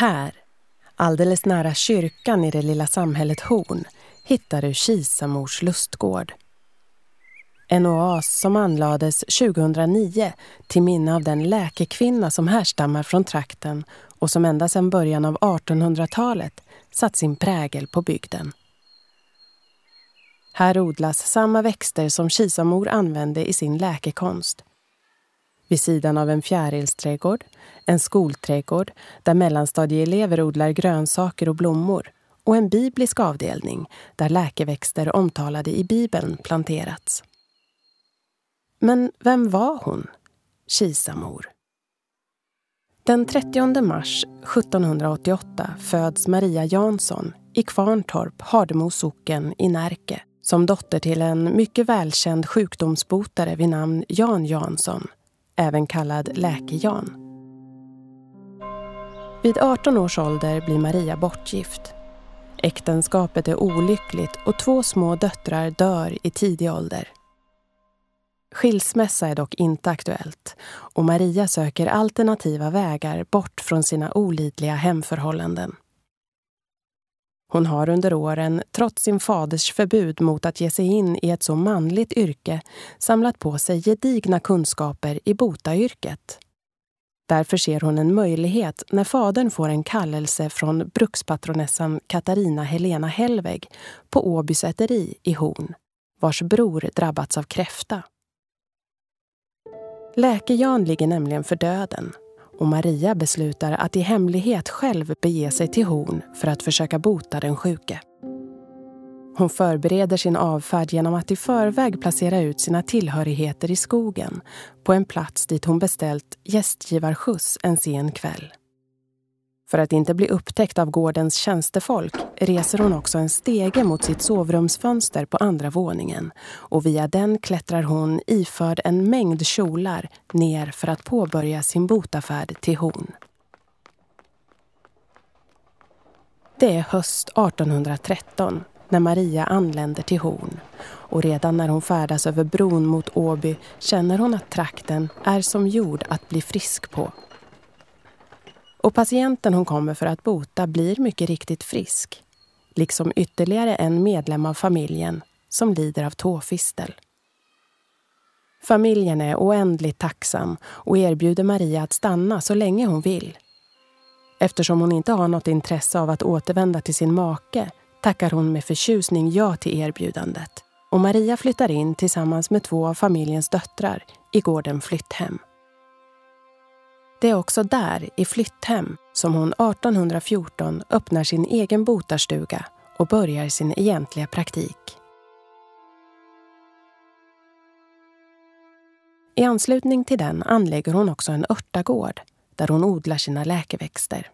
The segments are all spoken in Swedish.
Här, alldeles nära kyrkan i det lilla samhället Horn, hittar du Kisamors lustgård. En oas som anlades 2009 till minne av den läkekvinna som härstammar från trakten och som ända sedan början av 1800-talet satt sin prägel på bygden. Här odlas samma växter som Kisamor använde i sin läkekonst. Vid sidan av en fjärilsträdgård, en skolträdgård där mellanstadieelever odlar grönsaker och blommor och en biblisk avdelning där läkeväxter omtalade i Bibeln planterats. Men vem var hon, Kisamor? Den 30 mars 1788 föds Maria Jansson i Kvarntorp, Hardemo socken i Närke som dotter till en mycket välkänd sjukdomsbotare vid namn Jan Jansson, även kallad Läke-Jan. Vid 18 års ålder blir Maria bortgift. Äktenskapet är olyckligt och två små döttrar dör i tidig ålder. Skilsmässa är dock inte aktuellt och Maria söker alternativa vägar bort från sina olidliga hemförhållanden. Hon har under åren, trots sin faders förbud mot att ge sig in i ett så manligt yrke, samlat på sig gedigna kunskaper i botayrket. Därför ser hon en möjlighet när fadern får en kallelse från brukspatronessan Katarina Helena Hellweg på Åby säteri i Horn, vars bror drabbats av kräfta. Läke-Jan ligger nämligen för döden och Maria beslutar att i hemlighet själv bege sig till Horn för att försöka bota den sjuke. Hon förbereder sin avfärd genom att i förväg placera ut sina tillhörigheter i skogen på en plats dit hon beställt gästgivarskjuts en sen kväll. För att inte bli upptäckt av gårdens tjänstefolk reser hon också en stege mot sitt sovrumsfönster på andra våningen och via den klättrar hon iförd en mängd kjolar ner för att påbörja sin botafärd till Horn. Det är höst 1813 när Maria anländer till Horn och redan när hon färdas över bron mot Åby känner hon att trakten är som jord att bli frisk på. Och patienten hon kommer för att bota blir mycket riktigt frisk. Liksom ytterligare en medlem av familjen som lider av tåfistel. Familjen är oändligt tacksam och erbjuder Maria att stanna så länge hon vill. Eftersom hon inte har något intresse av att återvända till sin make tackar hon med förtjusning ja till erbjudandet och Maria flyttar in tillsammans med två av familjens döttrar i gården Flytthem. Det är också där, i Flytthem, som hon 1814 öppnar sin egen botarstuga och börjar sin egentliga praktik. I anslutning till den anlägger hon också en örtagård där hon odlar sina läkeväxter.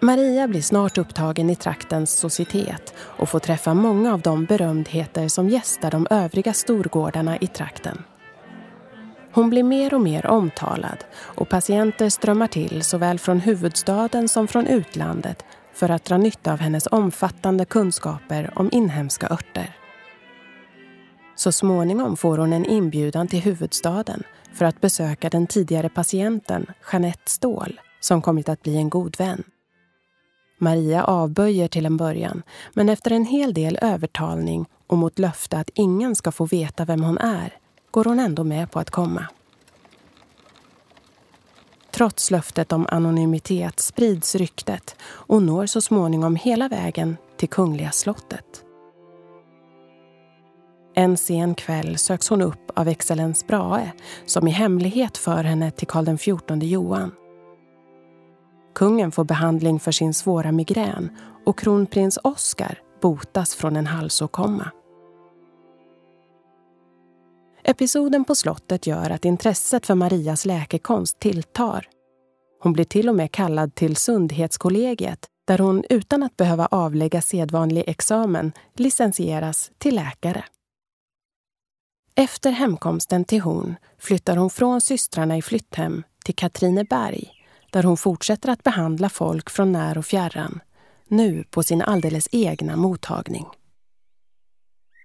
Maria blir snart upptagen i traktens societet och får träffa många av de berömdheter som gästar de övriga storgårdarna i trakten. Hon blir mer och mer omtalad och patienter strömmar till såväl från huvudstaden som från utlandet för att dra nytta av hennes omfattande kunskaper om inhemska örter. Så småningom får hon en inbjudan till huvudstaden för att besöka den tidigare patienten Jeanette Ståhl som kommit att bli en god vän. Maria avböjer till en början men efter en hel del övertalning och mot löfte att ingen ska få veta vem hon är går hon ändå med på att komma. Trots löftet om anonymitet sprids ryktet och når så småningom hela vägen till Kungliga slottet. En sen kväll söks hon upp av excellens Brahe som i hemlighet för henne till Karl XIV Johan. Kungen får behandling för sin svåra migrän och kronprins Oscar botas från en halsåkomma. Episoden på slottet gör att intresset för Marias läkekonst tilltar. Hon blir till och med kallad till Sundhetskollegiet där hon utan att behöva avlägga sedvanlig examen licensieras till läkare. Efter hemkomsten till Horn flyttar hon från systrarna i Flytthem till Katrineberg där hon fortsätter att behandla folk från när och fjärran, nu på sin alldeles egna mottagning.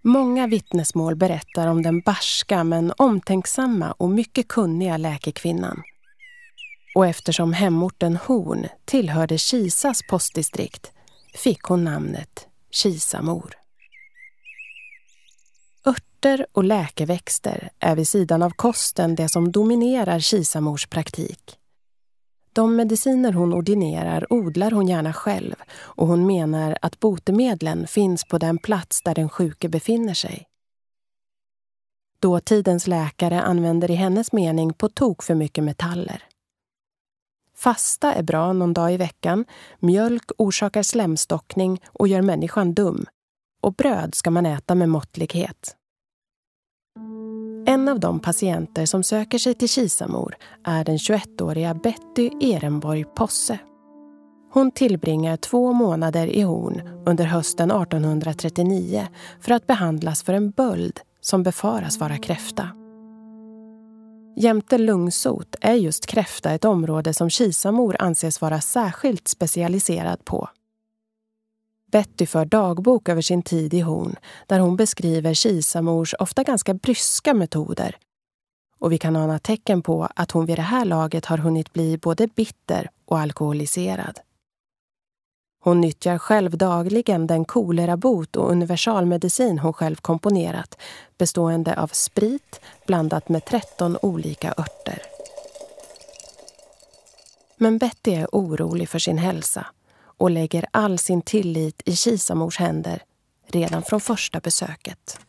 Många vittnesmål berättar om den barska men omtänksamma och mycket kunniga läkekvinnan. och eftersom hemorten Horn tillhörde Kisas postdistrikt fick hon namnet Kisamor. Örter och läkeväxter är vid sidan av kosten det som dominerar Kisamors praktik. De mediciner hon ordinerar odlar hon gärna själv och hon menar att botemedlen finns på den plats där den sjuke befinner sig. Dåtidens läkare använder i hennes mening på tok för mycket metaller. Fasta är bra någon dag i veckan, mjölk orsakar slemstockning och gör människan dum. Och bröd ska man äta med måttlighet. En av de patienter som söker sig till Kisamor är den 21-åriga Betty Ehrenborg Posse. Hon tillbringar två månader i Horn under hösten 1839 för att behandlas för en böld som befaras vara kräfta. Jämte lungsot är just kräfta ett område som Kisamor anses vara särskilt specialiserad på. Betty för dagbok över sin tid i Horn där hon beskriver Kisamors ofta ganska bryska metoder. Och vi kan ana tecken på att hon vid det här laget har hunnit bli både bitter och alkoholiserad. Hon nyttjar själv dagligen den kolerabot och universalmedicin hon själv komponerat bestående av sprit blandat med 13 olika örter. Men Betty är orolig för sin hälsa och lägger all sin tillit i Kisamors händer redan från första besöket.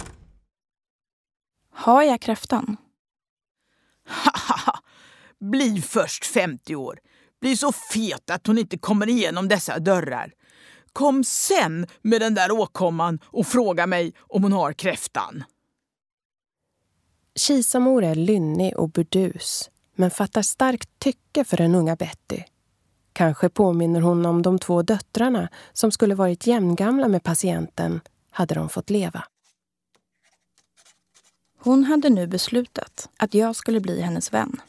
Har jag kräftan? Haha! Bli först 50 år. Bli så fet att hon inte kommer igenom dessa dörrar. Kom sen med den där åkomman och fråga mig om hon har kräftan. Kisamor är lynnig och burdus men fattar starkt tycke för den unga Betty. Kanske påminner hon om de två döttrarna som skulle varit jämngamla med patienten hade de fått leva. Hon hade nu beslutat att jag skulle bli hennes vän.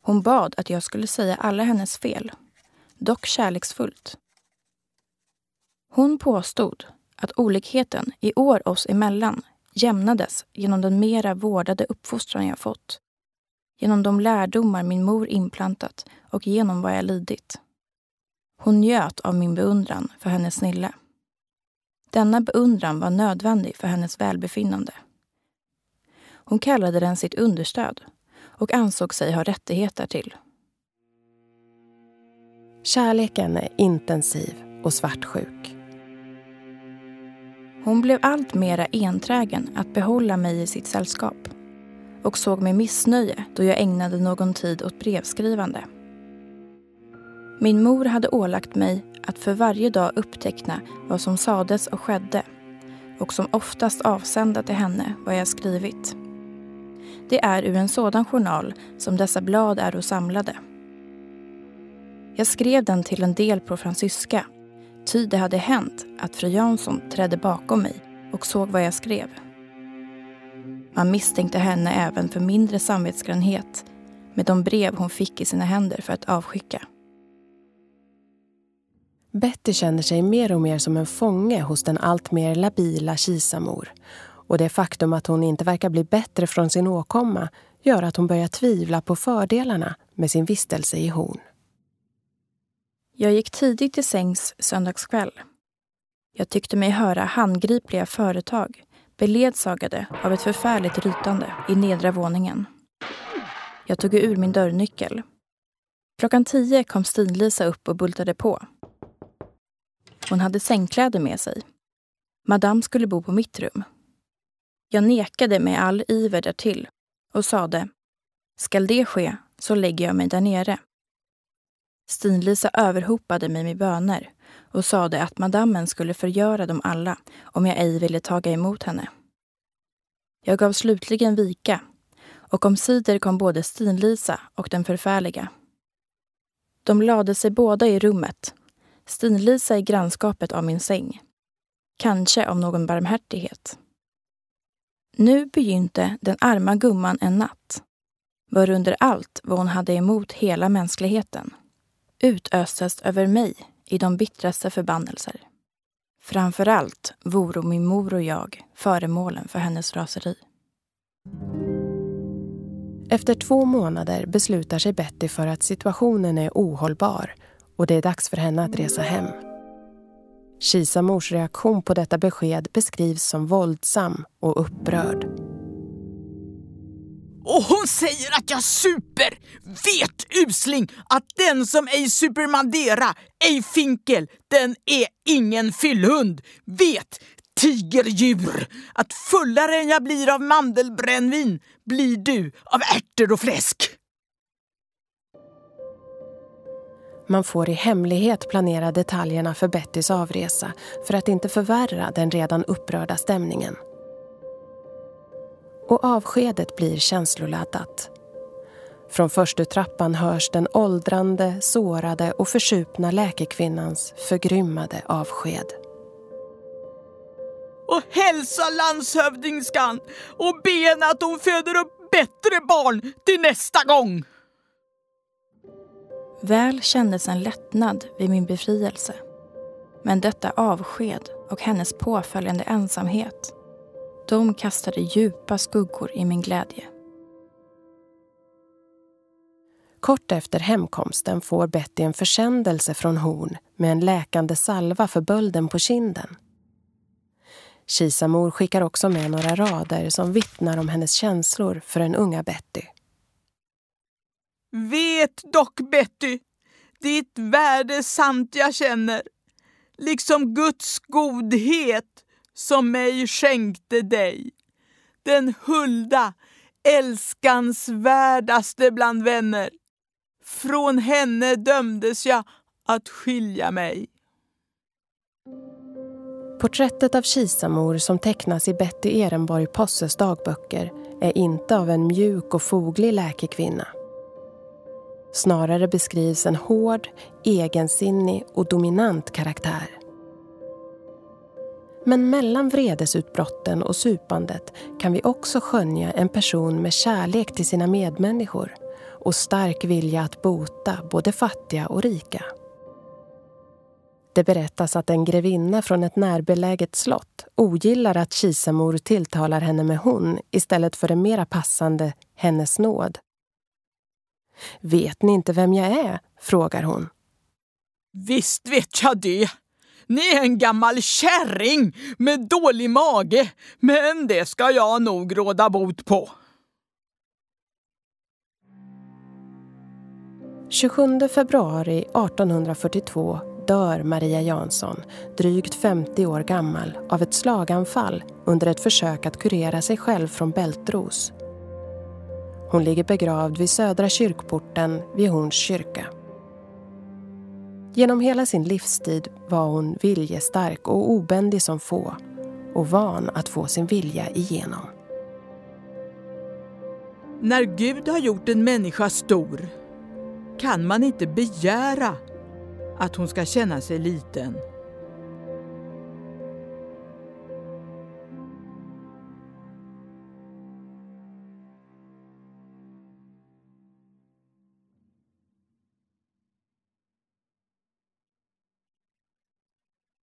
Hon bad att jag skulle säga alla hennes fel, dock kärleksfullt. Hon påstod att olikheten i år oss emellan jämnades genom den mera vårdade uppfostran jag fått, genom de lärdomar min mor inplantat och genom vad jag lidit. Hon njöt av min beundran för hennes snille. Denna beundran var nödvändig för hennes välbefinnande. Hon kallade den sitt understöd och ansåg sig ha rättigheter till. Kärleken är intensiv och svartsjuk. Hon blev allt mera enträgen att behålla mig i sitt sällskap och såg med missnöje då jag ägnade någon tid åt brevskrivande. Min mor hade ålagt mig att för varje dag uppteckna vad som sades och skedde och som oftast avsända till henne vad jag skrivit. Det är ur en sådan journal som dessa blad är och samlade. Jag skrev den till en del på fransyska Ty det hade hänt att fru Jansson trädde bakom mig och såg vad jag skrev. Man misstänkte henne även för mindre samvetsgrannhet med de brev hon fick i sina händer för att avskicka. Betty känner sig mer och mer som en fånge hos den allt mer labila Kisamor. Och det faktum att hon inte verkar bli bättre från sin åkomma gör att hon börjar tvivla på fördelarna med sin vistelse i Horn. Jag gick tidigt till sängs söndagskväll. Jag tyckte mig höra handgripliga företag beledsagade av ett förfärligt rytande i nedre våningen. Jag tog ur min dörrnyckel. Klockan tio kom Stin-Lisa upp och bultade på. Hon hade sängkläder med sig. Madame skulle bo på mitt rum. Jag nekade med all iver därtill och sade, skall det ske så lägger jag mig där nere. Stin-Lisa överhopade mig med böner och sade att madammen skulle förgöra dem alla om jag ej ville taga emot henne. Jag gav slutligen vika och omsider kom både Stin-Lisa och den förfärliga. De lade sig båda i rummet, Stin-Lisa i grannskapet av min säng. Kanske av någon barmhärtighet. Nu begynte den arma gumman en natt, varunder allt vad hon hade emot hela mänskligheten utöstes över mig i de bittraste förbannelser. Framför allt voro min mor och jag föremålen för hennes raseri. Efter två månader beslutar sig Betty för att situationen är ohållbar och det är dags för henne att resa hem. Kisamors reaktion på detta besked beskrivs som våldsam och upprörd. Och hon säger att jag super! Vet usling att den som ej super Mandera, ej finkel, den är ingen fyllhund. Vet Tigerdjur! Att fullare än jag blir av mandelbrännvin blir du av ärtor och fläsk. Man får i hemlighet planera detaljerna för Bettys avresa för att inte förvärra den redan upprörda stämningen. Och avskedet blir känsloladdat. Från förstutrappan hörs den åldrande, sårade och försupna läkekvinnans förgrymmade avsked och hälsa landshövdingskan och be henne att hon föder upp bättre barn till nästa gång. Väl kändes en lättnad vid min befrielse. Men detta avsked och hennes påföljande ensamhet de kastade djupa skuggor i min glädje. Kort efter hemkomsten får Betty en försändelse från Horn med en läkande salva för bölden på kinden. Kisamor skickar också med några rader som vittnar om hennes känslor för den unga Betty. Vet dock Betty, ditt värde sant jag känner, liksom Guds godhet som mig skänkte dig. Den hulda, älskansvärdaste bland vänner. Från henne dömdes jag att skilja mig. Porträttet av Kisamor som tecknas i Betty Ehrenborg Posses dagböcker är inte av en mjuk och foglig läkekvinna. Snarare beskrivs en hård, egensinnig och dominant karaktär. Men mellan vredesutbrotten och supandet kan vi också skönja en person med kärlek till sina medmänniskor och stark vilja att bota både fattiga och rika. Det berättas att en grevinna från ett närbeläget slott ogillar att Kisamor tilltalar henne med hon istället för det mera passande hennes nåd. Vet ni inte vem jag är? frågar hon. Visst vet jag det. Ni är en gammal kärring med dålig mage, men det ska jag nog råda bot på. 27 februari 1842 dör Maria Jansson, drygt 50 år gammal, av ett slaganfall under ett försök att kurera sig själv från bältros. Hon ligger begravd vid Södra kyrkporten vid Horns kyrka. Genom hela sin livstid var hon viljestark och obändig som få och van att få sin vilja igenom. När Gud har gjort en människa stor kan man inte begära att hon ska känna sig liten.